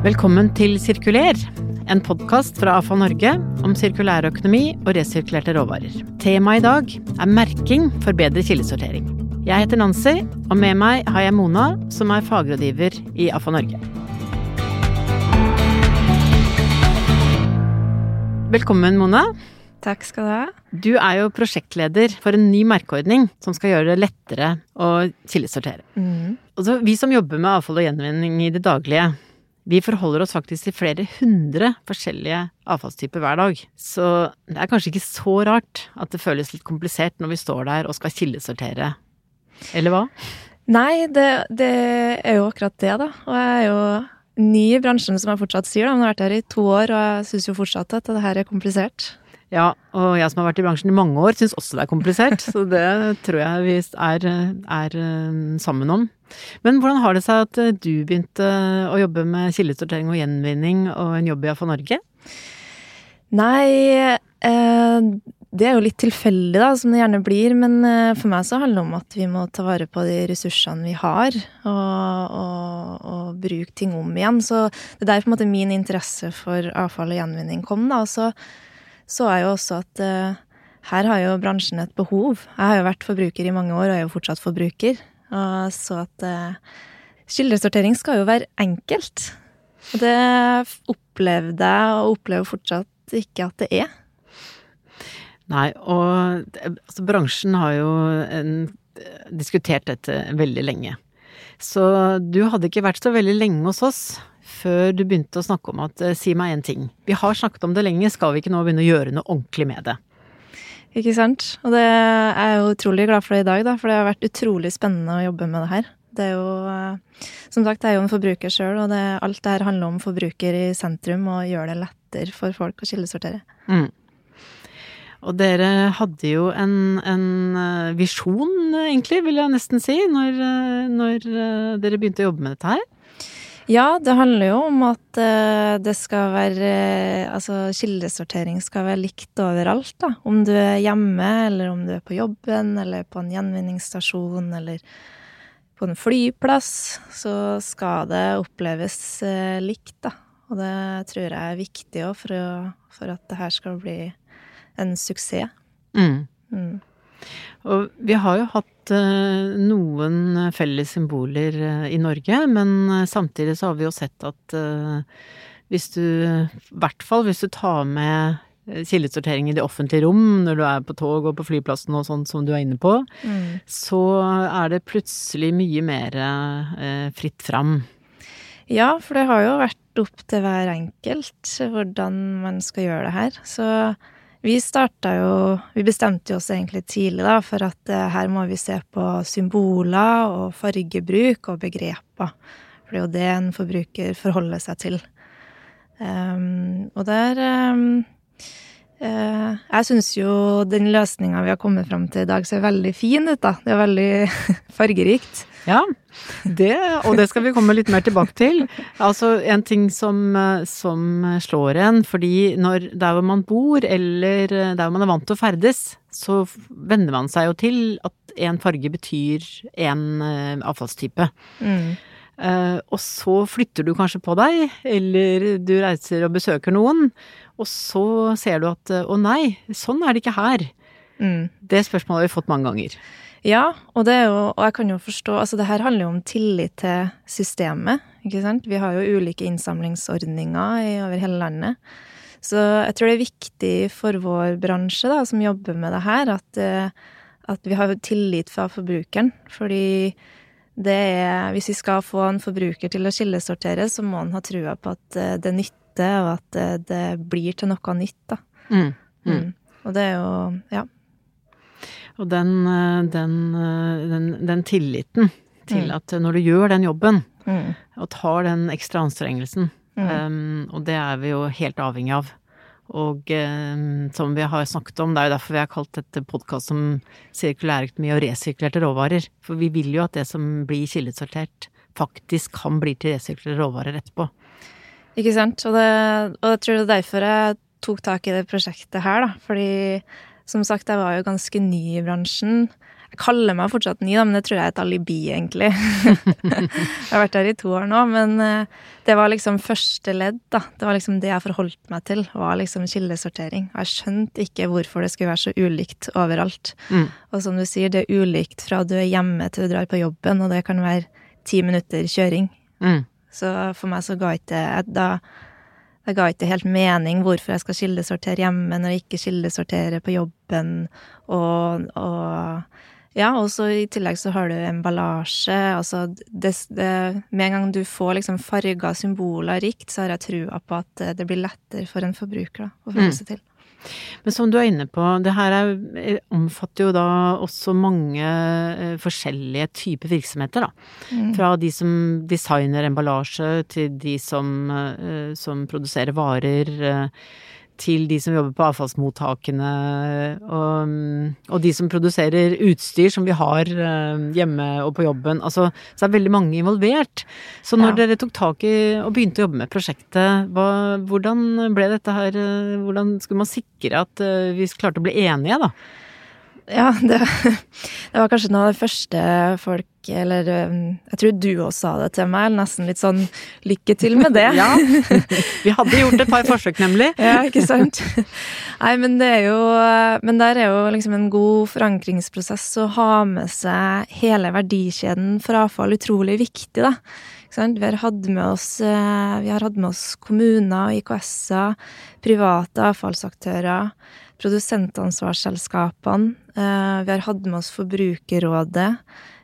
Velkommen til Sirkuler, en podkast fra AFA Norge om sirkulærøkonomi og resirkulerte råvarer. Temaet i dag er merking for bedre kildesortering. Jeg heter Nancy, og med meg har jeg Mona, som er fagrådgiver i AFA Norge. Velkommen, Mona. Takk skal du ha. Du er jo prosjektleder for en ny merkeordning som skal gjøre det lettere å kildesortere. Mm. Altså, vi som jobber med avfall og gjenvinning i det daglige, vi forholder oss faktisk til flere hundre forskjellige avfallstyper hver dag. Så det er kanskje ikke så rart at det føles litt komplisert når vi står der og skal kildesortere. Eller hva? Nei, det, det er jo akkurat det, da. Og jeg er jo ny i bransjen, som jeg fortsatt sier. da. Jeg har vært her i to år, og jeg syns jo fortsatt at det her er komplisert. Ja, og jeg som har vært i bransjen i mange år, syns også det er komplisert. så det tror jeg vi er, er, sammen om. Men hvordan har det seg at du begynte å jobbe med kildesortering og gjenvinning og en jobb i AFA Norge? Nei, eh, det er jo litt tilfeldig, da, som det gjerne blir. Men eh, for meg så handler det om at vi må ta vare på de ressursene vi har, og, og, og bruke ting om igjen. Så det er der på en måte min interesse for avfall og gjenvinning kom, da. Og så så er jo også at uh, her har jo bransjen et behov. Jeg har jo vært forbruker i mange år, og er jo fortsatt forbruker. Og så at uh, kildesortering skal jo være enkelt. Og det opplevde jeg, og opplever fortsatt ikke at det er. Nei, og altså, bransjen har jo en, diskutert dette veldig lenge. Så du hadde ikke vært så veldig lenge hos oss før du begynte å snakke om at si meg én ting. Vi har snakket om det lenge, skal vi ikke nå begynne å gjøre noe ordentlig med det? Ikke sant. Og det er jeg jo utrolig glad for det i dag, da, for det har vært utrolig spennende å jobbe med det her. Det er jo Som sagt, jeg er jo en forbruker sjøl, og det, alt det her handler om forbruker i sentrum og gjør det lettere for folk å kildesortere. Mm. Og dere hadde jo en, en, visjon, egentlig, vil jeg nesten si, når, når dere begynte å jobbe med dette her. Ja, det handler jo om at uh, det skal være uh, Altså, kildesortering skal være likt overalt, da. Om du er hjemme, eller om du er på jobben, eller på en gjenvinningsstasjon, eller på en flyplass, så skal det oppleves uh, likt, da. Og det tror jeg er viktig òg, for, for, at det her skal bli en suksess. Mm. Mm. Og vi har jo hatt eh, noen felles symboler eh, i Norge, men eh, samtidig så har vi jo sett at hvis du, i hvert fall hvis du tar med kildesortering i det offentlige rom når du er på tog og på flyplassen og sånn som du er inne på, mm. så er det plutselig mye mer eh, fritt fram. Ja, for det har jo vært opp til hver enkelt hvordan man skal gjøre det her. Så vi starta jo Vi bestemte oss egentlig tidlig da, for at uh, her må vi se på symboler og fargebruk og begreper. For det er jo det en forbruker forholder seg til. Um, og der um, Jeg syns jo den løsninga vi har kommet fram til i dag, ser veldig fin ut, da. Det er veldig fargerikt. Ja, det, og det skal vi komme litt mer tilbake til. Altså en ting som, som slår en, fordi når der hvor man bor, eller der hvor man er vant til å ferdes, så venner man seg jo til at en farge betyr en avfallstype. Mm. Uh, og så flytter du kanskje på deg, eller du reiser og besøker noen, og så ser du at å nei, sånn er det ikke her. Mm. Det spørsmålet har vi fått mange ganger. Ja, og det er jo Og jeg kan jo forstå Altså, det her handler jo om tillit til systemet, ikke sant? Vi har jo ulike innsamlingsordninger over hele landet. Så jeg tror det er viktig for vår bransje, da, som jobber med det her, at, eh, at vi har tillit fra forbrukeren. Fordi det er Hvis vi skal få en forbruker til å kildesortere, så må han ha trua på at eh, det nytter, og at eh, det blir til noe nytt, da. Mm. Mm. Mm. Og det er jo Ja. Og den, eh, den, den, den tilliten til mm. at når du gjør den jobben, mm. og tar den ekstra anstrengelsen, um, og det er vi jo helt avhengig av. Og eh, som vi har snakket om, det er jo derfor vi har kalt dette podkast som sirkulærøkonomi og resirkulerte råvarer. For vi vil jo at det som blir kildesortert, faktisk kan bli til resirkulerte råvarer etterpå. Ikke sant. Og, det, og jeg tror det er derfor jeg tok tak i det prosjektet her, da. Fordi som sagt, jeg var jo ganske ny i bransjen. Jeg kaller meg fortsatt ny, da, men det tror jeg er et alibi, egentlig. jeg har vært der i to år nå, men eh, det var liksom første ledd, da. Det var liksom det jeg forholdt meg til, var liksom kildesortering. Og jeg skjønte ikke hvorfor det skulle være så ulikt overalt. Mm. Og som du sier, det er ulikt fra du er hjemme til du drar på jobben, og det kan være ti minutter kjøring. Mm. Så for meg så ga ikke da det ga ikke helt mening hvorfor jeg skal kildesortere hjemme når jeg ikke kildesorterer på jobben, og, og ja, og så i tillegg så har du emballasje. Altså det, det, med en gang du får liksom farga symboler rikt, så har jeg trua på at det blir lettere for en forbruker da, å forholde mm. seg til. Men som du er inne på, det her er, eh, omfatter jo da også mange eh, forskjellige typer virksomheter, da. Mm. Fra de som designer emballasje, til de som, eh, som produserer varer til de som jobber på avfallsmottakene, og, og, de som produserer utstyr som vi har eh, hjemme og på jobben. Altså, så er veldig mange involvert. Så når ja. dere tok tak i og begynte å jobbe med prosjektet, hva, hvordan ble dette her eh, Hvordan skulle man sikre at eh, vi klarte å bli enige, da? Ja, det, det, var kanskje noe av det første folk Eller um, jeg tror du også sa det til meg. Nesten litt sånn lykke til med det. ja. Vi hadde gjort et par forsøk, nemlig. ja, ikke sant. Nei, men det er jo Men der er jo liksom en god forankringsprosess å ha med seg hele verdikjeden for avfall utrolig viktig, da. Vi har hatt med oss, eh, vi har hatt med oss kommuner, IKS-er, private avfallsaktører produsentansvarsselskapene. Eh, vi har hatt med oss Forbrukerrådet,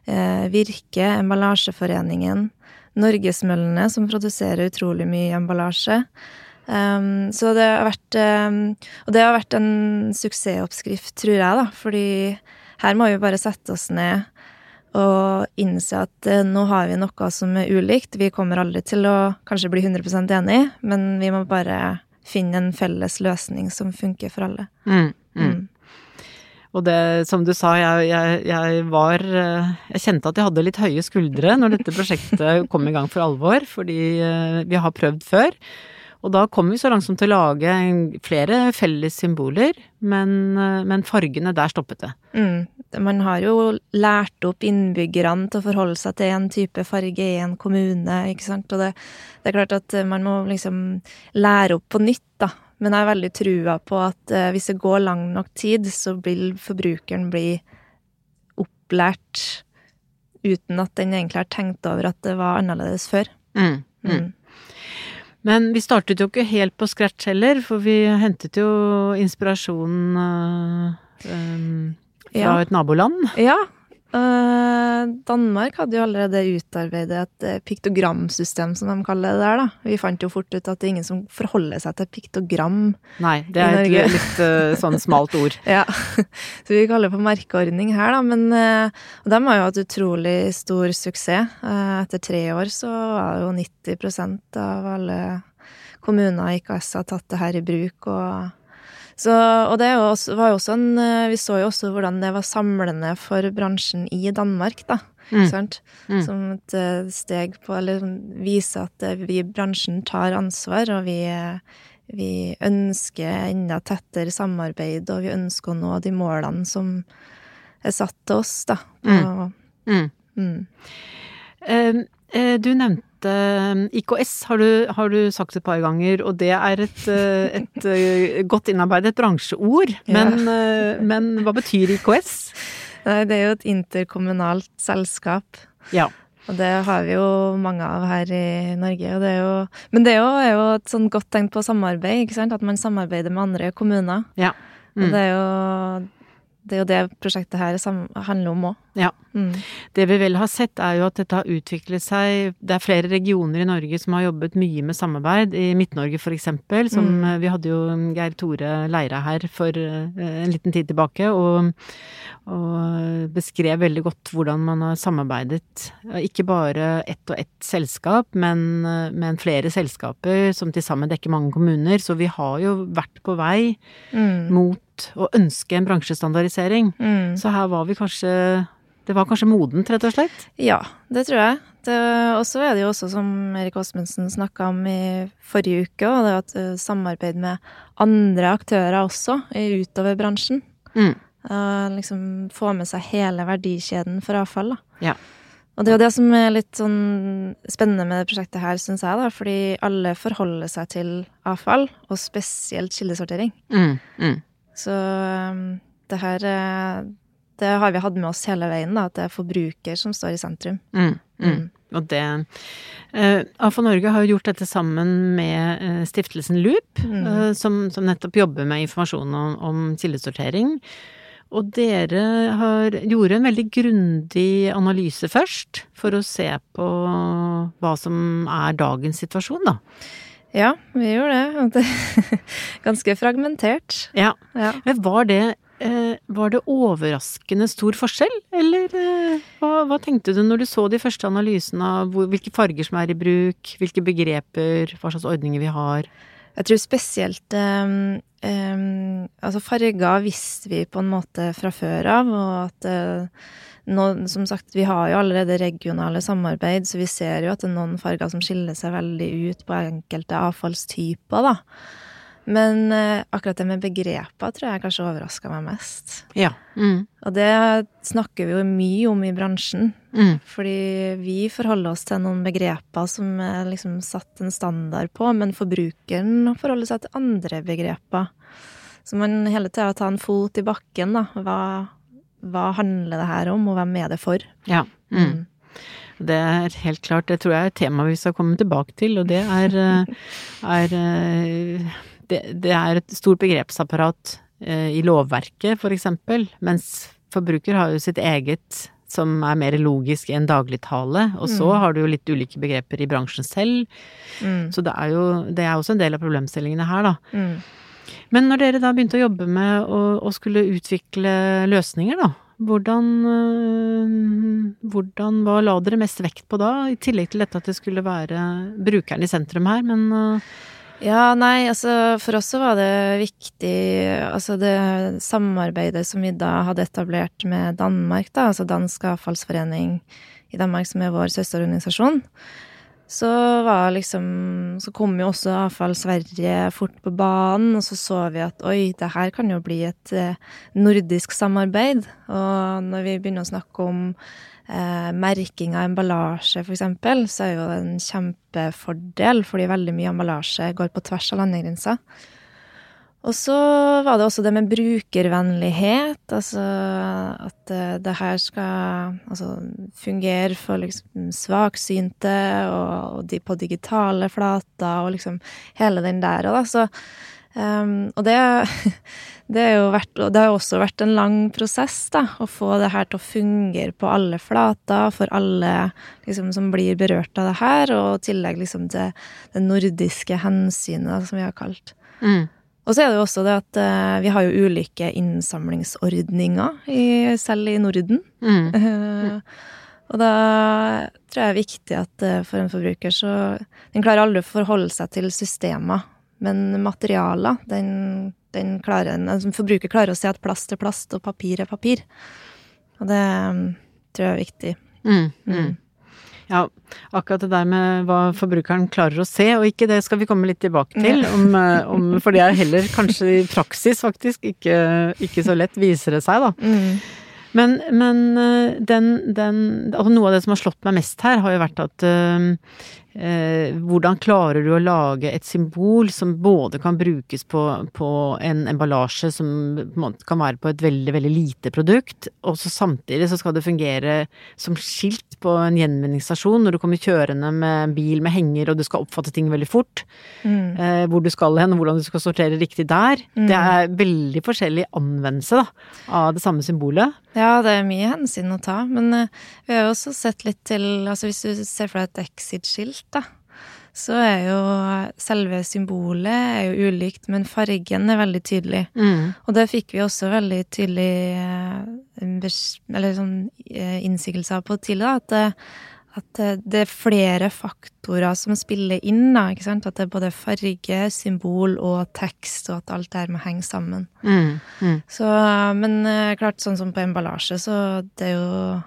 eh, Virke, Emballasjeforeningen, Norgesmøllene, som produserer utrolig mye emballasje. Um, så det har vært um, Og det har vært en suksessoppskrift, tror jeg, da. Fordi her må vi bare sette oss ned og innse at uh, nå har vi noe som er ulikt. Vi kommer aldri til å kanskje bli 100% enig, men vi må bare finne en felles løsning som funker for alle. Mm, mm. Og det, som du sa, jeg, jeg, jeg, var eh, Jeg kjente at jeg hadde litt høye skuldre når dette prosjektet kom i gang for alvor, fordi eh, vi har prøvd før. Og da kom vi så langsomt til å lage flere felles symboler, men, eh, men fargene, der stoppet det. Mm. Man har jo lært opp innbyggerne til å forholde seg til en type farge i en kommune, ikke sant. Og det, det er klart at man må liksom lære opp på nytt, da. Men jeg har veldig trua på at eh, hvis det går lang nok tid, så vil forbrukeren bli opplært uten at den egentlig har tenkt over at det var annerledes før. Mm. Mm. mm. Men vi startet jo ikke helt på scratch heller, for vi hentet jo inspirasjonen uh, um, fra ja. et naboland. Ja, Eh, Danmark hadde jo allerede utarbeidet et eh, piktogramsystem, som de kaller det der, da. Vi fant jo fort ut at det er ingen som forholder seg til piktogram Nei, det er et litt uh, sånn smalt ord. ja. Så vi kaller det for merkeordning her, da. Men Og de har jo hatt utrolig stor suksess. Etter tre år så var jo 90% av alle kommuner i IKS har tatt det her i bruk. og så, og det var jo også en eh, Vi så jo også hvordan det var samlende for bransjen i Danmark, da. Mm. Mm. Som et eh, steg på Eller vise at eh, vi i bransjen tar ansvar, og vi, vi ønsker enda tettere samarbeid, og vi ønsker å nå de målene som er satt til oss, da. På, mm. Uh, du nevnte Eh, IKS har du, har du, sagt et par ganger, og det er et, eh, et, eh, godt innarbeidet bransjeord. Men, ja. men, hva betyr IKS? Nei, det er jo et interkommunalt selskap. Ja. Og det har vi jo mange av her i Norge. Det jo, men det er jo, er jo et sånn godt tegn på samarbeid, ikke sant? At man samarbeider med andre kommuner. Ja. Mm. Og det er jo det er jo det prosjektet her handler om òg. Ja. Mm. Det vi vel har sett, er jo at dette har utviklet seg Det er flere regioner i Norge som har jobbet mye med samarbeid. I Midt-Norge for eksempel. Som mm. Eh, vi hadde jo Geir Tore Leira her for eh, en liten tid tilbake. Og, og beskrev veldig godt hvordan man har samarbeidet. Ikke bare ett og ett selskap, men, eh, men flere selskaper som til sammen dekker mange kommuner. Så vi har jo vært på vei mm. mot å ønske en bransjestandardisering. Mm. Så her var vi kanskje Det var kanskje modent, rett og slett? Ja, det tror jeg. Og så er det jo også, som Erik Åsmundsen snakka om i forrige uke, og det at eh, samarbeid med andre aktører også utover bransjen. Mm. Liksom få med seg hele verdikjeden for avfall, da. Ja. Og det er jo det som er litt sånn spennende med det prosjektet her, syns jeg, da. Fordi alle forholder seg til avfall, og spesielt kildesortering. Mm, mm. Så um, det her eh, Det har vi hatt med oss hele veien, da. At det er forbruker som står i sentrum. Mm, mm. Og det uh, AFA Norge har jo gjort dette sammen med uh, stiftelsen Loop, Mm. uh, som, som nettopp jobber med informasjon om, om kildesortering. Og dere har, gjorde en veldig grundig analyse først, for å se på hva som er dagens situasjon, da. Ja, vi gjorde det. Ganske fragmentert. Ja. Ja. Men var det, eh, var det overraskende stor forskjell, eller eh, hva, hva tenkte du når du så de første analysene av hvor, hvilke farger som er i bruk, hvilke begreper, hva slags ordninger vi har? Jeg tror spesielt um, um, Altså, farger visste vi på en måte fra før av, og at uh, nå, som sagt, vi har jo allerede regionale samarbeid, så vi ser jo at det er noen farger som skiller seg veldig ut på enkelte avfallstyper, da. Men uh, akkurat det med begreper tror jeg kanskje overraska meg mest. Ja. Mm. Og det snakker vi jo mye om i bransjen. Mm. Fordi vi forholder oss til noen begreper som er liksom satt en standard på, men forbrukeren forholder seg til andre begreper. Så man hele tida tar en fot i bakken, da. Hva, hva handler det her om, og hvem er det for? Ja. Mm. Det er helt klart, det tror jeg er et tema vi skal komme tilbake til, og det er, eh, er eh, det, det er et stort begrepsapparat eh, i lovverket, for eksempel, mens forbruker har jo sitt eget som er mer logisk enn en dagligtale, og så Mm. har du jo litt ulike begreper i bransjen selv, Mm. så det er jo det er også en del av problemstillingene her, da. Mm. Men når dere da begynte å jobbe med å, å skulle utvikle løsninger, da, hvordan, øh, hvordan Hva la dere mest vekt på da, i tillegg til dette at det skulle være brukeren i sentrum her, men øh, Ja, nei, altså for oss så var det viktig Altså det samarbeidet som vi da hadde etablert med Danmark, da, altså Dansk avfallsforening i Danmark, som er vår søsterorganisasjon, så var liksom Så kom jo også Avfall Sverige fort på banen, og så så vi at oi, det her kan jo bli et eh, nordisk samarbeid. Og når vi begynner å snakke om eh, merking av emballasje, eksempel, så er jo det en kjempefordel, fordi veldig mye emballasje går på tvers av landegrenser. Og så var det også det med brukervennlighet, altså at eh, det her skal altså, fungere for liksom svaksynte og, og de på digitale flater og liksom hele den der og da, så Um, og det, det, vært, det har jo også vært en lang prosess, da, å få det her til å fungere på alle flater, for alle liksom, som blir berørt av det her, og i tillegg liksom til det nordiske hensynet, da, som vi har kalt. mm, Og så er det jo også det at uh, vi har jo ulike innsamlingsordninger, i, selv i Norden. mm, Eh, og da tror jeg det er viktig at eh, for en forbruker så Den klarer aldri å forholde seg til systemer, men materialer, den, den klarer en altså, Forbruker klarer å se at plast er plast, og papir er papir. Og det mm, tror jeg er viktig. mm, mm. Ja, akkurat det der med hva forbrukeren klarer å se og ikke, det skal vi komme litt tilbake til. Om, øh, om, for det er heller kanskje i praksis faktisk ikke, ikke så lett, viser det seg, da. Mm. Men, men øh, den, den altså Noe av det som har slått meg mest her, har jo vært at øh, eh, hvordan klarer du å lage et symbol som både kan brukes på, på en emballasje som kan være på et veldig, veldig lite produkt, og så samtidig så skal det fungere som skilt på en gjenvinningsstasjon når du kommer kjørende med en bil med henger og du skal oppfatte ting veldig fort. Mm. Eh, hvor du skal hen og hvordan du skal sortere riktig der. Mm. Det er veldig forskjellig anvendelse da, av det samme symbolet. Ja, det er mye hensyn å ta, men eh, vi har jo også sett litt til Altså hvis du ser for deg et Exit-skilt, da, så er jo selve symbolet er jo ulikt, men fargen er veldig tydelig. Mm. Og det fikk vi også veldig tydelig eh, eller sånn eh, innsigelser på tidlig, da, at, det- at det- er flere faktorer som spiller inn, da, ikke sant? At det er både farge, symbol og tekst, og at alt det her må henge sammen. Mm. Mm. Så, men eh, klart, sånn som på emballasje, så det er jo eh,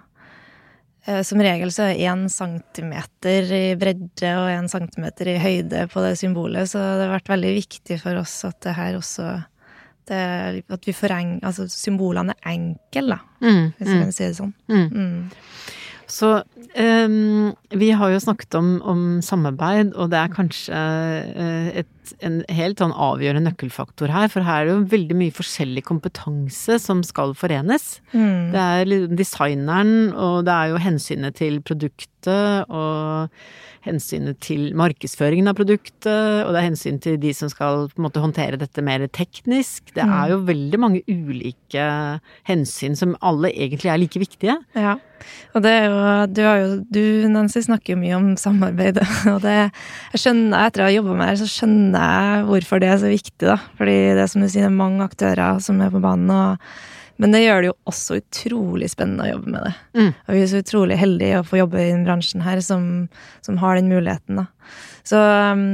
Som regel så er én centimeter i bredde og én centimeter i høyde på det symbolet, så det har vært veldig viktig for oss at det her også det, at vi foreng... Altså symbolene er enkle, da, Mm, hvis jeg mm, kan si det sånn. mm. Mm. Så um, vi har jo snakket om, om samarbeid, og det er kanskje eh, en helt sånn avgjørende nøkkelfaktor her, for her er det jo veldig mye forskjellig kompetanse som skal forenes. Mm. Det er liksom designeren, og det er jo hensynet til produktet, og hensynet til markedsføringen av produktet, og det er hensyn til de som skal på en måte håndtere dette mer teknisk. Det er jo veldig mange ulike hensyn som alle egentlig er like viktige. Ja. Og det er jo Du, har jo, du Nancy, snakker jo mye om samarbeid, og det jeg skjønner, Etter å ha jobba med det, så skjønner jeg hvorfor det er så viktig, da. Fordi det er som du sier, det er mange aktører som er på banen, og men det gjør det jo også utrolig spennende å jobbe med det. Mm. Og vi er så utrolig heldige å få jobbe i den bransjen her som, som har den muligheten, da. Så um,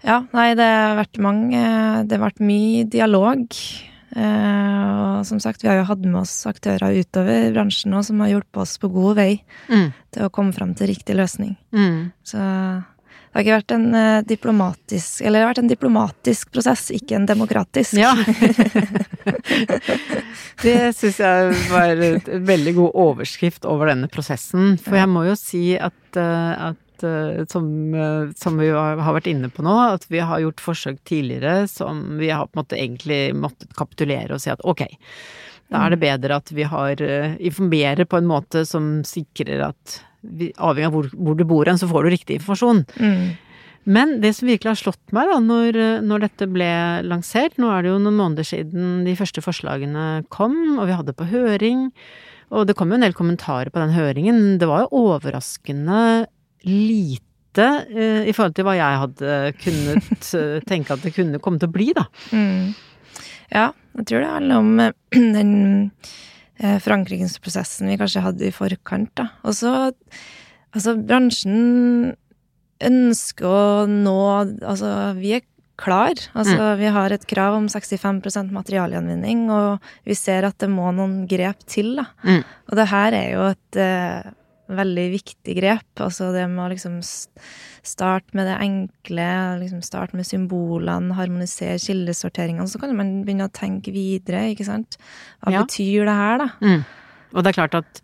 ja, nei, det har vært mange Det har vært mye dialog. Eh, og som sagt, vi har jo hatt med oss aktører utover bransjen òg som har hjulpet oss på god vei Mm. til å komme fram til riktig løsning. Mm. Så det har ikke vært en eh, diplomatisk Eller det har vært en diplomatisk prosess, ikke en demokratisk. Ja. det syns jeg var et veldig god overskrift over denne prosessen. For jeg må jo si at, eh, at eh, som, som vi har vært inne på nå, at vi har gjort forsøk tidligere som vi har på en måte egentlig måttet kapitulere og si at ok, da er det bedre at vi har informerer på en måte som sikrer at avhengig av hvor, hvor du bor hen, så får du riktig informasjon. Mm. Men det som virkelig har slått meg da, når, når dette ble lansert, nå er det jo noen måneder siden de første forslagene kom, og vi hadde på høring, og det kom jo en del kommentarer på den høringen, det var jo overraskende lite eh, i forhold til hva jeg hadde kunnet eh, tenke at det kunne komme til å bli, da. Mm. Ja, jeg tror det handler om eh, den forankringsprosessen vi kanskje hadde i forkant, da. Og så Altså, bransjen ønsker å nå Altså, vi er klar. Altså, vi har et krav om 65% materialgjenvinning, og vi ser at det må noen grep til, da. Mm. Og det her er jo et eh, veldig viktig grep. Altså det med å liksom starte med det enkle, liksom starte med symbolene, harmonisere kildesorteringene, så kan man begynne å tenke videre, ikke sant. Hva Ja. betyr det her, da? Mm. Og det er klart at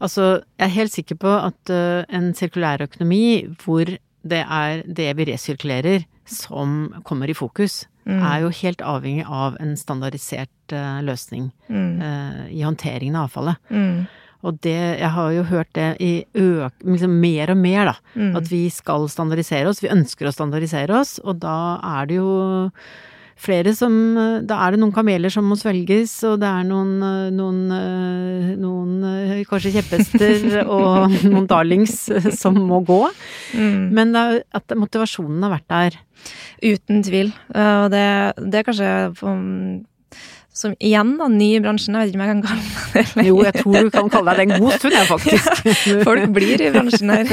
Altså, jeg er helt sikker på at uh, en sirkulær økonomi hvor det er det vi resirkulerer som kommer i fokus, Mm. er jo helt avhengig av en standardisert uh, løsning Mm. uh, i håndteringen av avfallet. Mm. Og det, jeg har jo hørt det i øk, liksom mer og mer, da. Mm. At vi skal standardisere oss. Vi ønsker å standardisere oss, og da er det jo flere som Da er det noen kameler som må svelges, og det er noen, noen, noen eh, kanskje kjepphester og noen darlings som må gå. Mm. Men er, at motivasjonen har vært der. Uten tvil. Eh, Og det, det er kanskje som igjen, da, ny i bransjen, jeg vet ikke om jeg kan kalle meg det. eller- Jo, jeg tror du kan kalle deg det en god stund, jeg, faktisk. Folk blir i bransjen her.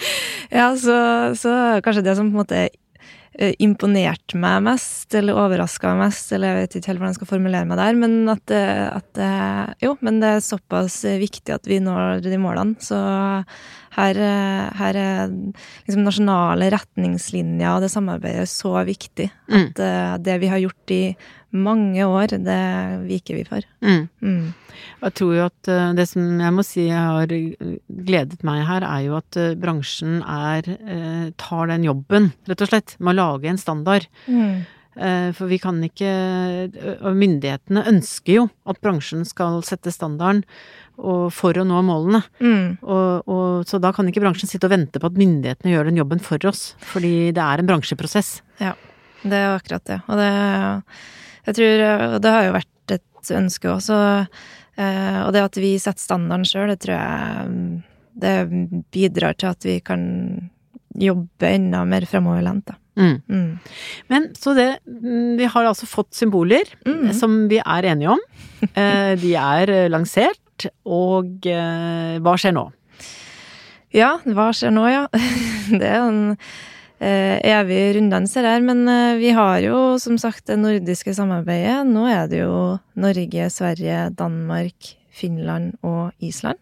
ja, så, så kanskje det som på en måte eh, imponerte meg mest, eller overraska meg mest, eller jeg vet ikke helt hvordan jeg skal formulere meg der, men at, at Jo, men det er såpass viktig at vi når de målene, så her, eh, her er liksom nasjonale retningslinjer og det samarbeidet så viktig Mm, at eh, det vi har gjort i mange år, det viker vi for. mm. Mm. Jeg tror jo at eh, det som jeg må si jeg har gledet meg her, er jo at bransjen er tar den jobben, rett og slett, med å lage en standard. Mm. Eh, For vi kan ikke Og myndighetene ønsker jo at bransjen skal sette standarden og for å nå målene. Mm. Og, og, så da kan ikke bransjen sitte og vente på at myndighetene gjør den jobben for oss. Fordi det er en bransjeprosess. Ja, Det er akkurat det. Og det, jeg tror, det har jo vært et ønske også. eh, Og det at vi setter standarden sjøl, det tror jeg mm, det bidrar til at vi kan jobbe enda mer fremoverlent, da. Mm. Mm. Men så det mm, Vi har altså fått symboler Mm. som vi er enige om. Eh, De er eh, lansert, og eh, hva skjer nå? Ja, hva skjer nå, ja? Det er en eh, evig runddans her, men eh, vi har jo som sagt det nordiske samarbeidet. Nå er det jo Norge, Sverige, Danmark, Finland og Island.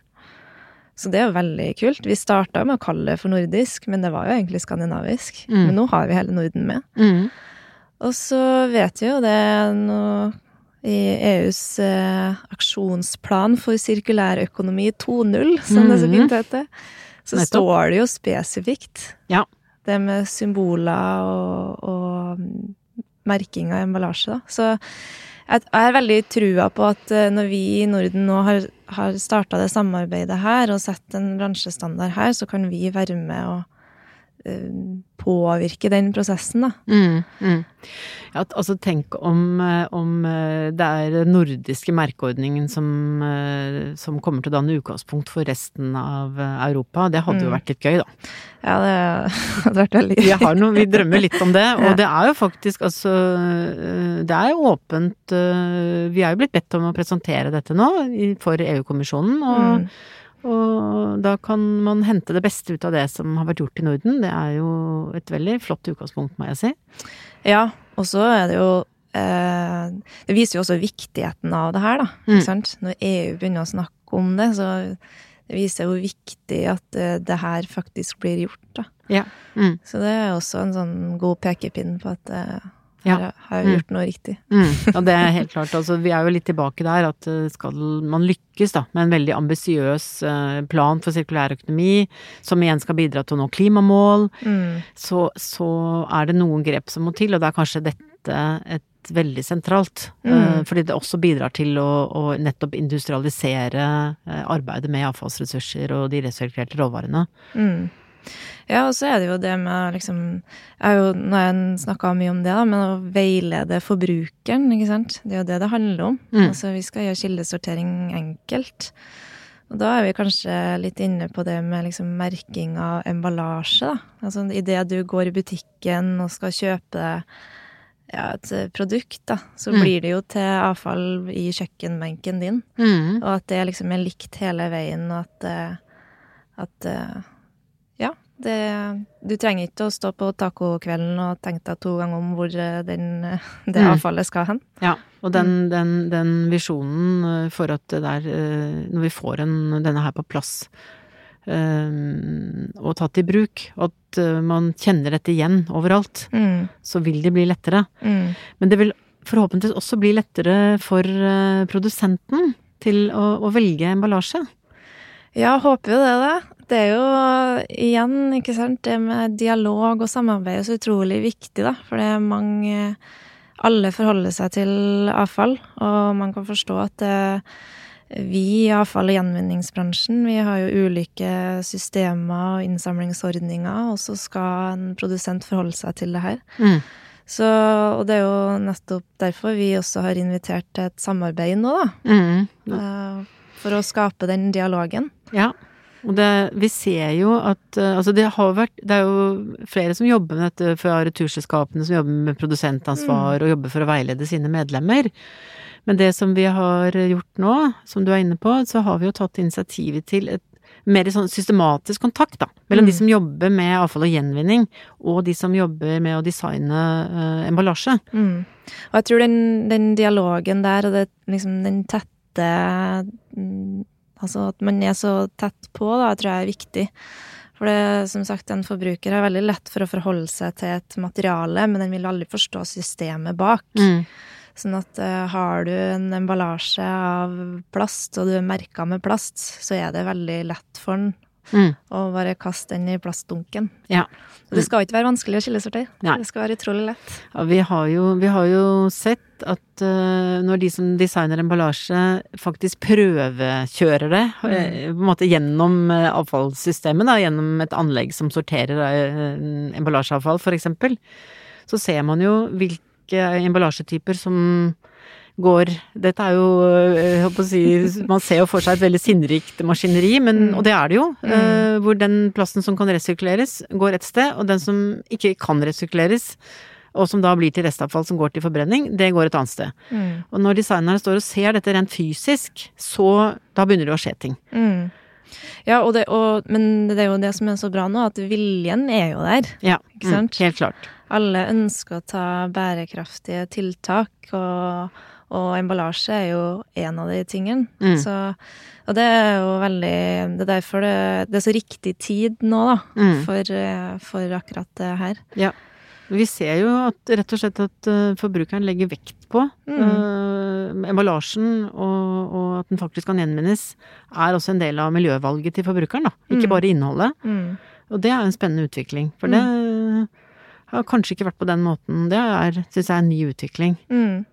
Så det er jo veldig kult. Vi starta med å kalle det for nordisk, men det var jo egentlig skandinavisk. Mm. Men nå har vi hele Norden med. Mm. Og så vet vi jo det nå i EUs eh, aksjonsplan for sirkulærøkonomi 2.0, som det så Mhm. fint heter, så Nettopp. står det jo spesifikt Ja. det med symboler og, og mm, merking av emballasje, da. Så jeg er har veldig trua på at eh, når vi i Norden nå har, har starta det samarbeidet her og sett en bransjestandard her, så kan vi være med og påvirke den prosessen, da. Mm, mm. Ja, altså tenk om, eh, om eh, det er den nordiske merkeordningen som, eh, som kommer til å danne utgangspunkt for resten av eh, Europa. Det hadde jo Mm. vært litt gøy, da. Ja, det hadde vært veldig Vi, har noe, vi drømmer litt om det, og Ja. det er jo faktisk altså eh, Det er jo åpent eh, Vi er jo blitt bedt om å presentere dette nå for EU-kommisjonen, og, Mm. Og da kan man hente det beste ut av det som har vært gjort i Norden. Det er jo et veldig flott utgangspunkt, må jeg si. Ja, og så er det jo eh, Det viser jo også viktigheten av det her, da. Mm. Når EU begynner å snakke om det, så det viser hvor viktig at eh, det her faktisk blir gjort, da. Ja. Mm. Så det er også en sånn god pekepinn på at eh, Ja. har jeg Mm. gjort noe riktig. Mm, ja, det er helt klart. Altså, vi er jo litt tilbake der at eh, skal man lykkes da, med en veldig ambisiøs eh, plan for sirkulær økonomi, som igjen skal bidra til å nå klimamål, Mm. så, så er det noen grep som må til, og det er kanskje dette et veldig sentralt. Mm. eh, Fordi det også bidrar til å, å nettopp industrialisere arbeidet med avfallsressurser og de resirkulerte råvarene. Mm. Ja, og så er det jo det med liksom Jeg har jo nå har jeg snakka mye om det, da, men å veilede forbrukeren, ikke sant. Det er jo det det handler om. Mm. Altså, vi skal gjøre kildesortering enkelt. Og da er vi kanskje litt inne på det med liksom merking av emballasje, da. Altså idet du går i butikken og skal kjøpe ja, et produkt, da, så Mm. blir det jo til avfall i kjøkkenbenken din. Mm. Og at det liksom er likt hele veien, og at, eh, at eh, det Du trenger ikke å stå på tacokvelden og tenke deg to ganger om hvor eh, den, eh, det Mm. avfallet skal hen. Ja, og den, den, den visjonen eh, for at det der eh, Når vi får en, denne her på plass eh, og tatt i bruk, at eh, man kjenner dette igjen overalt, Mm, så vil det bli lettere. mm, Men det vil forhåpentligvis også bli lettere for eh, produsenten til å, å velge emballasje. Ja, håper jo det, da. Det er jo igjen, ikke sant, det med dialog og samarbeid er så utrolig viktig, da. For det er mange Alle forholder seg til avfall, og man kan forstå at det, vi i avfall- og gjenvinningsbransjen, vi har jo ulike systemer og innsamlingsordninger, og så skal en produsent forholde seg til det her. Mm. Så, og det er jo nettopp derfor vi også har invitert til et samarbeid nå, da. Mm. eh, For å skape den dialogen. Ja. Og det, vi ser jo at eh, Altså, det har vært Det er jo flere som jobber med dette fra returselskapene, som jobber med produsentansvar og jobber for å veilede sine medlemmer. Men det som vi har gjort nå, som du er inne på, så har vi jo tatt initiativet til et mer sånn systematisk kontakt, da. Mellom Mm. de som jobber med avfall og gjenvinning, og de som jobber med å designe uh, emballasje. Mm. Og jeg tror den, den dialogen der, og det, liksom den tette mm, Altså at man er så tett på, da, tror jeg er viktig. For det, som sagt, en forbruker har veldig lett for å forholde seg til et materiale, men den vil aldri forstå systemet bak. Mm. Sånn at uh, har du en emballasje av plast, og du er merka med plast, så er det veldig lett for den Mm. Og bare kaste den i plastdunken. Ja. Mm. det skal ikke være vanskelig å. Nei. Det skal være utrolig lett. Ja, vi har jo, vi har jo sett at uh, når de som designer emballasje faktisk prøvekjører det, eh, på en måte gjennom eh, avfallssystemet, da, gjennom et anlegg som sorterer emballasjeavfall for eksempel, så ser man jo hvilke emballasjetyper som går Dette er jo eh, si, Man ser jo for seg et veldig sinnrikt maskineri, men, Mm. og det er det jo. Mm. eh, hvor den plasten som kan resirkuleres, går et sted, og den som ikke kan resirkuleres, og som da blir til restavfall som går til forbrenning, det går et annet sted. Mm. Og når designerne står og ser dette rent fysisk, så da begynner det å skje ting. Mm. Ja, og det, og, men det er jo det som er så bra nå, at viljen er jo der. Ja? Mm, helt klart. Alle ønsker å ta bærekraftige tiltak, og, og emballasje er jo en av de tingene. Mm. Så, og det er jo veldig Det er derfor det, det er så riktig tid nå, da, Mm. for, eh, for akkurat det her. Ja. Vi ser jo at rett og slett at eh, forbrukeren legger vekt på. Mm. emballasjen og, og, at den faktisk kan gjenvinnes, er også en del av miljøvalget til forbrukeren, da. Ikke bare innholdet. Mm. Og det er en spennende utvikling. For det har kanskje ikke vært på den måten. Det syns jeg, er en ny utvikling. Mm.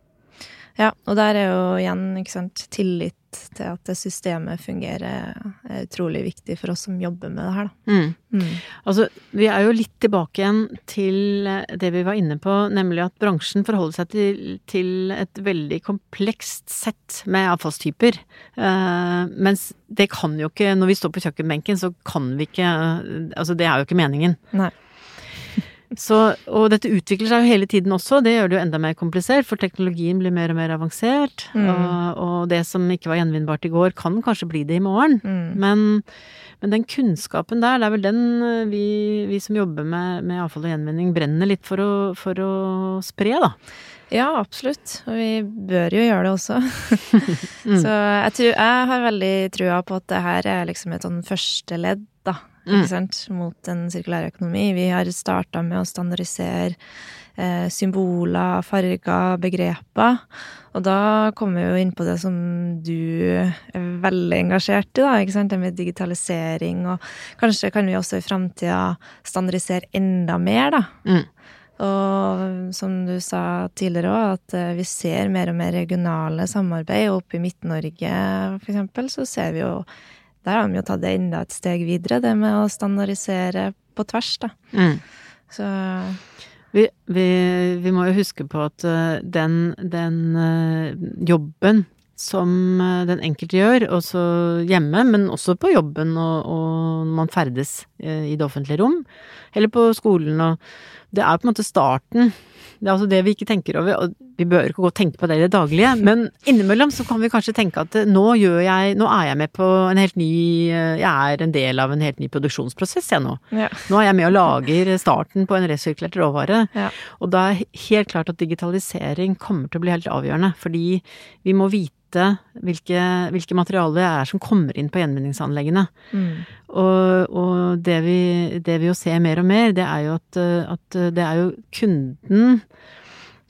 Ja, og der er jo igjen, ikke sant, tillit til at det systemet fungerer, er utrolig viktig for oss som jobber med det her, da. Mm. Mm. Altså, vi er jo litt tilbake igjen til det vi var inne på, nemlig at bransjen forholder seg til, til et veldig komplekst sett med avfallstyper. Uh, mens det kan jo ikke, når vi står på kjøkkenbenken, så kan vi ikke Altså, det er jo ikke meningen. Nei. Så, og dette utvikler seg jo hele tiden også, det gjør det jo enda mer komplisert, for teknologien blir mer og mer avansert. Mm. Og, og, det som ikke var gjenvinnbart i går, kan kanskje bli det i morgen. Mm. Men, men, den kunnskapen der, det er vel den eh, vi, vi som jobber med, med, avfall og gjenvinning, brenner litt for å, for å spre, da. Ja, absolutt. Og vi bør jo gjøre det også. mm. Så jeg, tror, jeg har veldig trua på at det her er liksom et sånn første ledd, ikke mm. sant, mot en sirkulær økonomi. Vi har starta med å standardisere eh, symboler, farger, begreper. Og da kommer vi jo inn på det som du er veldig engasjert i, da, ikke sant, det med digitalisering. Og kanskje kan vi også i framtida standardisere enda mer, da. Mm. Og som du sa tidligere òg, at eh, vi ser mer og mer regionale samarbeid. Og oppe i Midt-Norge, for eksempel, så ser vi jo der har de jo tatt det enda et steg videre, det med å standardisere på tvers, da. Mm. Så vi, vi, vi, må jo huske på at eh, den, den eh, jobben som eh, den enkelte gjør, også hjemme, men også på jobben og, og man ferdes i det offentlige rom, eller på skolen og Det er på en måte starten det er altså det vi ikke tenker over, og vi bør ikke gå og tenke på det i det daglige, men innimellom så kan vi kanskje tenke at nå gjør jeg Nå er jeg med på en helt ny Jeg er en del av en helt ny produksjonsprosess, jeg nå. Ja. Nå er jeg med og lager starten på en resirkulert råvare. Ja. Og da er helt klart at digitalisering kommer til å bli helt avgjørende, fordi vi må vite hvilke, hvilke materialer det er som kommer inn på gjenvinningsanleggene. Mm. Og, og, det, vi, det vi jo ser mer og mer, det er jo at, at det er jo kunden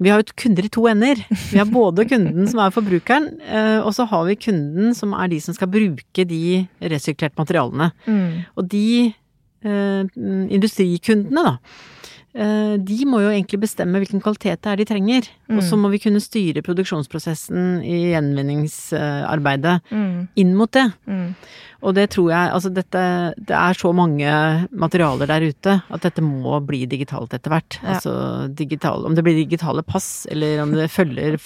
vi har jo kunder i to ender. Vi har både kunden som er forbrukeren, eh, og så har vi kunden som er de som skal bruke de resirkulerte materialene. Mm. Og de eh, industrikundene, da, de må jo egentlig bestemme hvilken kvalitet det er de trenger. Mm. Og så må vi kunne styre produksjonsprosessen i gjenvinningsarbeidet mm. inn mot det. Mm. Og det tror jeg Altså dette Det er så mange materialer der ute at dette må bli digitalt etter hvert. Ja. Altså digital Om det blir digitale pass, eller om det følger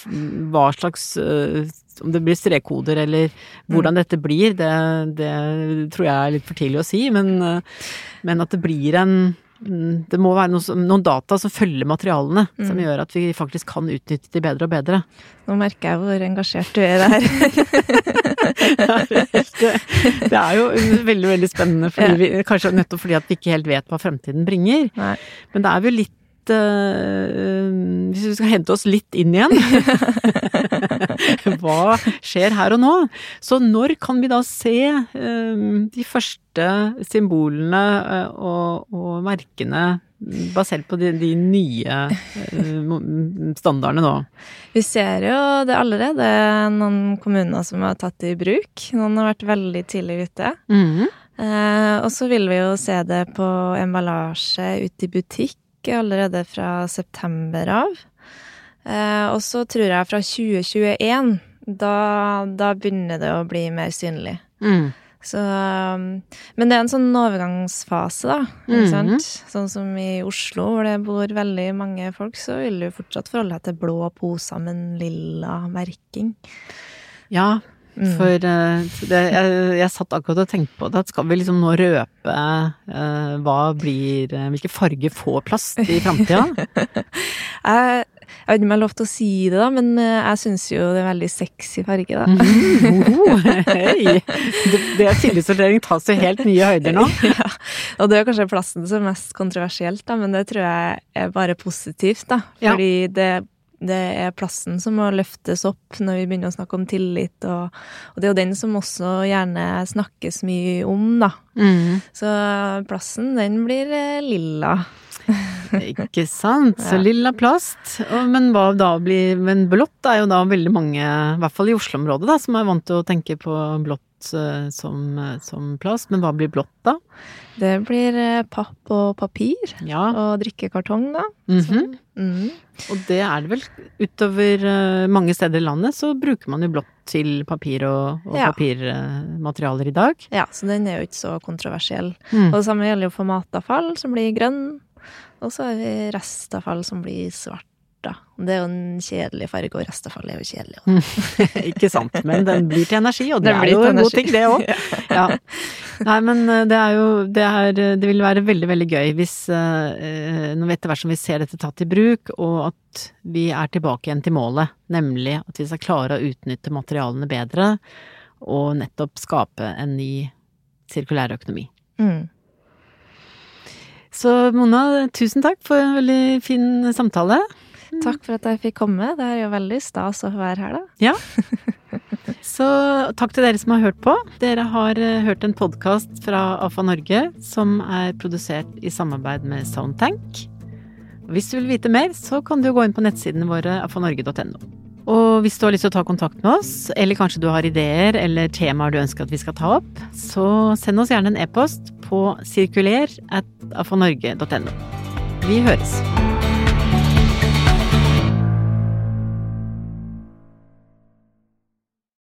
hva slags eh, om det blir strekkoder eller hvordan mm. dette blir, det, det, tror jeg er litt for tidlig å si. Men, eh, men at det blir en Mm, det må være noen, noen data som følger materialene, mm. som gjør at vi faktisk kan utnytte de bedre og bedre. Nå merker jeg hvor engasjert du er i det her. det er jo veldig, veldig spennende, fordi vi, kanskje nettopp fordi at vi ikke helt vet hva fremtiden bringer. Nei. Men da er jo litt uh, Hvis vi skal hente oss litt inn igjen Hva skjer her og nå? Så når kan vi da se uh, de første symbolene og, og, merkene basert på de, de nye standardene nå? Vi ser jo det allerede noen kommuner som har tatt det i bruk. Noen har vært veldig tidlig ute. Mm -hmm. og så vil vi jo se det på emballasje ute i butikk allerede fra september av. Eh, og så tror jeg fra 2021, da, da begynner det å bli mer synlig. Mm. Så, men det er en sånn overgangsfase, da. Mm -hmm. Sånn som i Oslo, hvor det bor veldig mange folk, så vil du fortsatt forholde deg til blå poser med en lilla merking. Ja, Mm. For uh, det, jeg, jeg, satt akkurat og tenkte på det, at skal vi liksom nå røpe uh, hva blir uh, Hvilke farger får plast i framtida? jeg, jeg vet ikke om jeg har lov til å si det, da, men jeg syns jo det er veldig sexy farge, da. Mm, oh, hey. Det, det kildesortering tas jo helt nye høyder nå. ja, og det er kanskje plassen som er mest kontroversielt, da, men det tror jeg er bare positivt, da. Fordi ja. det det er plassen som må løftes opp når vi begynner å snakke om tillit, og, og det er jo den som også gjerne snakkes mye om, da. Mm. Så plassen, den blir eh, lilla. Ikke sant. Så lilla plast. Men hva da blir Men blått er jo da veldig mange, i hvert fall i Oslo-området, da, som er vant til å tenke på blått eh, som, eh, som plast. Men hva blir blått da? Det blir eh, papp og papir. Ja. Og drikkekartong, da. Mm -hmm. mm. Og det er det vel utover mange steder i landet, så bruker man jo blått til papir og, og Ja. papirmaterialer i dag. Ja, så den er jo ikke så kontroversiell. Mm. Og det samme gjelder jo for matavfall, som blir grønn. Og så har vi restavfall, som blir svart. Da. Det er jo en kjedelig farge, og restavfall er jo kjedelig. også. Ikke sant. Men den blir til energi, og det Den er jo en god ting, det òg. Ja. Nei, men eh, det er jo det, er, det vil være veldig, veldig gøy hvis eh, Når vi etter hvert som vi ser dette tatt i bruk, og at vi er tilbake igjen til målet, nemlig at vi skal klare å utnytte materialene bedre, og nettopp skape en ny sirkulær økonomi. Mm. Så Mona, tusen takk for en veldig fin samtale. Takk for at jeg fikk komme. Det er jo veldig stas å være her, da. Ja. Så takk til dere som har hørt på. Dere har eh, hørt en podkast fra AFA Norge som er produsert i samarbeid med Soundtank. Hvis du vil vite mer, så kan du gå inn på nettsidene våre afanorge.no. Og hvis du har lyst til å ta kontakt med oss, eller kanskje du har ideer eller temaer du ønsker at vi skal ta opp, så send oss gjerne en e-post på sirkuler. Vi høres.